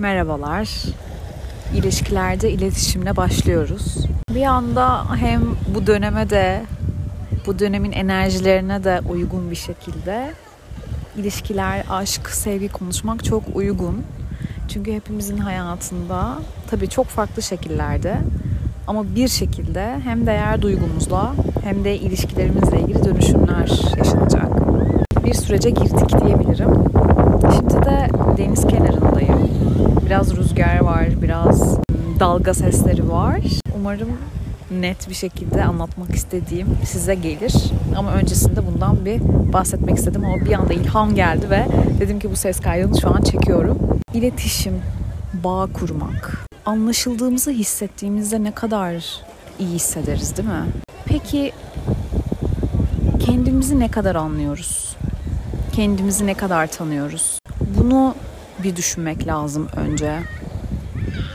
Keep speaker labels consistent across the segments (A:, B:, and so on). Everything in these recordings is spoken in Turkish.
A: Merhabalar. İlişkilerde iletişimle başlıyoruz. Bir anda hem bu döneme de bu dönemin enerjilerine de uygun bir şekilde ilişkiler, aşk, sevgi konuşmak çok uygun. Çünkü hepimizin hayatında tabii çok farklı şekillerde ama bir şekilde hem değer duygumuzla hem de ilişkilerimizle ilgili dönüşümler yaşanacak. Bir sürece girdik diyebilirim. Şimdi de deniz kenarındayım. Biraz rüzgar var, biraz dalga sesleri var. Umarım net bir şekilde anlatmak istediğim size gelir. Ama öncesinde bundan bir bahsetmek istedim ama bir anda ilham geldi ve dedim ki bu ses kaydını şu an çekiyorum. İletişim, bağ kurmak. Anlaşıldığımızı hissettiğimizde ne kadar iyi hissederiz değil mi? Peki kendimizi ne kadar anlıyoruz? Kendimizi ne kadar tanıyoruz? Bunu bir düşünmek lazım önce.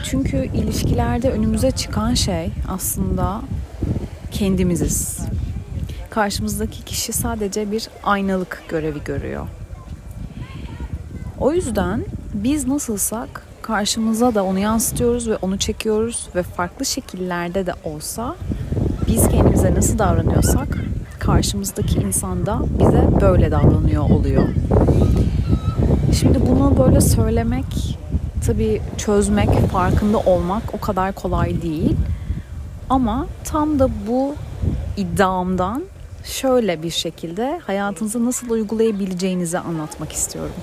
A: Çünkü ilişkilerde önümüze çıkan şey aslında kendimiziz. Karşımızdaki kişi sadece bir aynalık görevi görüyor. O yüzden biz nasılsak karşımıza da onu yansıtıyoruz ve onu çekiyoruz ve farklı şekillerde de olsa biz kendimize nasıl davranıyorsak karşımızdaki insan da bize böyle davranıyor oluyor. Şimdi bunu böyle söylemek, tabii çözmek, farkında olmak o kadar kolay değil. Ama tam da bu iddiamdan şöyle bir şekilde hayatınızı nasıl uygulayabileceğinizi anlatmak istiyorum.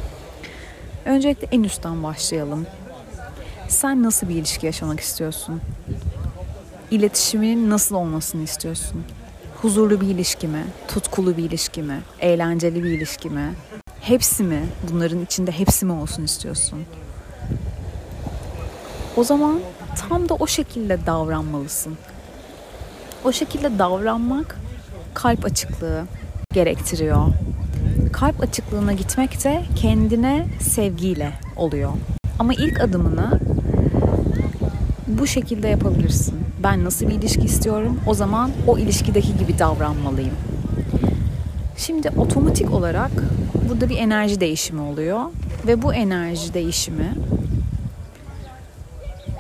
A: Öncelikle en üstten başlayalım. Sen nasıl bir ilişki yaşamak istiyorsun? İletişimin nasıl olmasını istiyorsun? Huzurlu bir ilişki mi? Tutkulu bir ilişki mi? Eğlenceli bir ilişki mi? Hepsi mi? Bunların içinde hepsi mi olsun istiyorsun? O zaman tam da o şekilde davranmalısın. O şekilde davranmak kalp açıklığı gerektiriyor. Kalp açıklığına gitmek de kendine sevgiyle oluyor. Ama ilk adımını bu şekilde yapabilirsin. Ben nasıl bir ilişki istiyorum? O zaman o ilişkideki gibi davranmalıyım. Şimdi otomatik olarak burada bir enerji değişimi oluyor ve bu enerji değişimi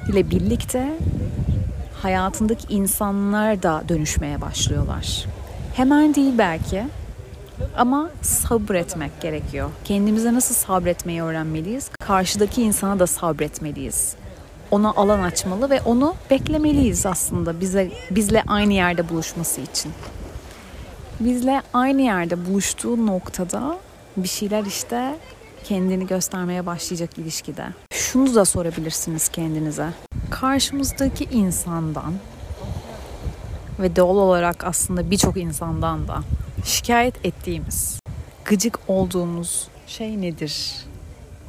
A: ile birlikte hayatındaki insanlar da dönüşmeye başlıyorlar. Hemen değil belki ama sabretmek gerekiyor. Kendimize nasıl sabretmeyi öğrenmeliyiz? Karşıdaki insana da sabretmeliyiz. Ona alan açmalı ve onu beklemeliyiz aslında bize bizle aynı yerde buluşması için. Bizle aynı yerde buluştuğu noktada bir şeyler işte kendini göstermeye başlayacak ilişkide. Şunu da sorabilirsiniz kendinize. Karşımızdaki insandan ve doğal olarak aslında birçok insandan da şikayet ettiğimiz, gıcık olduğumuz şey nedir?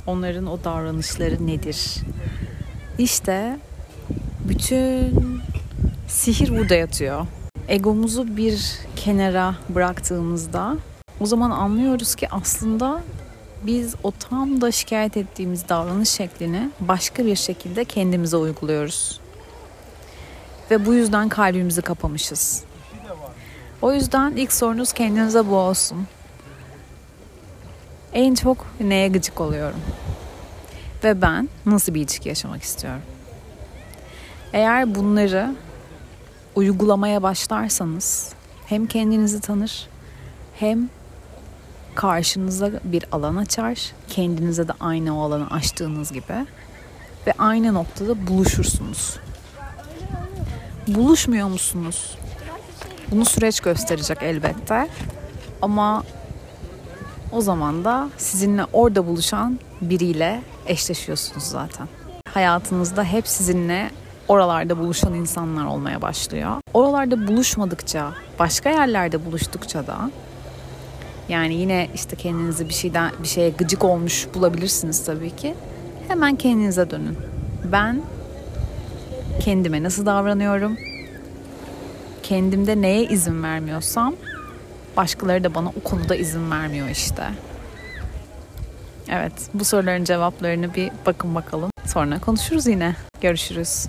A: Onların o davranışları nedir? İşte bütün sihir burada yatıyor. Egomuzu bir kenara bıraktığımızda o zaman anlıyoruz ki aslında biz o tam da şikayet ettiğimiz davranış şeklini başka bir şekilde kendimize uyguluyoruz. Ve bu yüzden kalbimizi kapamışız. O yüzden ilk sorunuz kendinize bu olsun. En çok neye gıcık oluyorum? Ve ben nasıl bir ilişki yaşamak istiyorum? Eğer bunları uygulamaya başlarsanız hem kendinizi tanır hem karşınıza bir alan açar. Kendinize de aynı o alanı açtığınız gibi ve aynı noktada buluşursunuz. Buluşmuyor musunuz? Bunu süreç gösterecek elbette. Ama o zaman da sizinle orada buluşan biriyle eşleşiyorsunuz zaten. Hayatınızda hep sizinle oralarda buluşan insanlar olmaya başlıyor. Oralarda buluşmadıkça, başka yerlerde buluştukça da yani yine işte kendinizi bir şeyden bir şeye gıcık olmuş bulabilirsiniz tabii ki. Hemen kendinize dönün. Ben kendime nasıl davranıyorum? Kendimde neye izin vermiyorsam başkaları da bana o konuda izin vermiyor işte. Evet, bu soruların cevaplarını bir bakın bakalım. Sonra konuşuruz yine. Görüşürüz.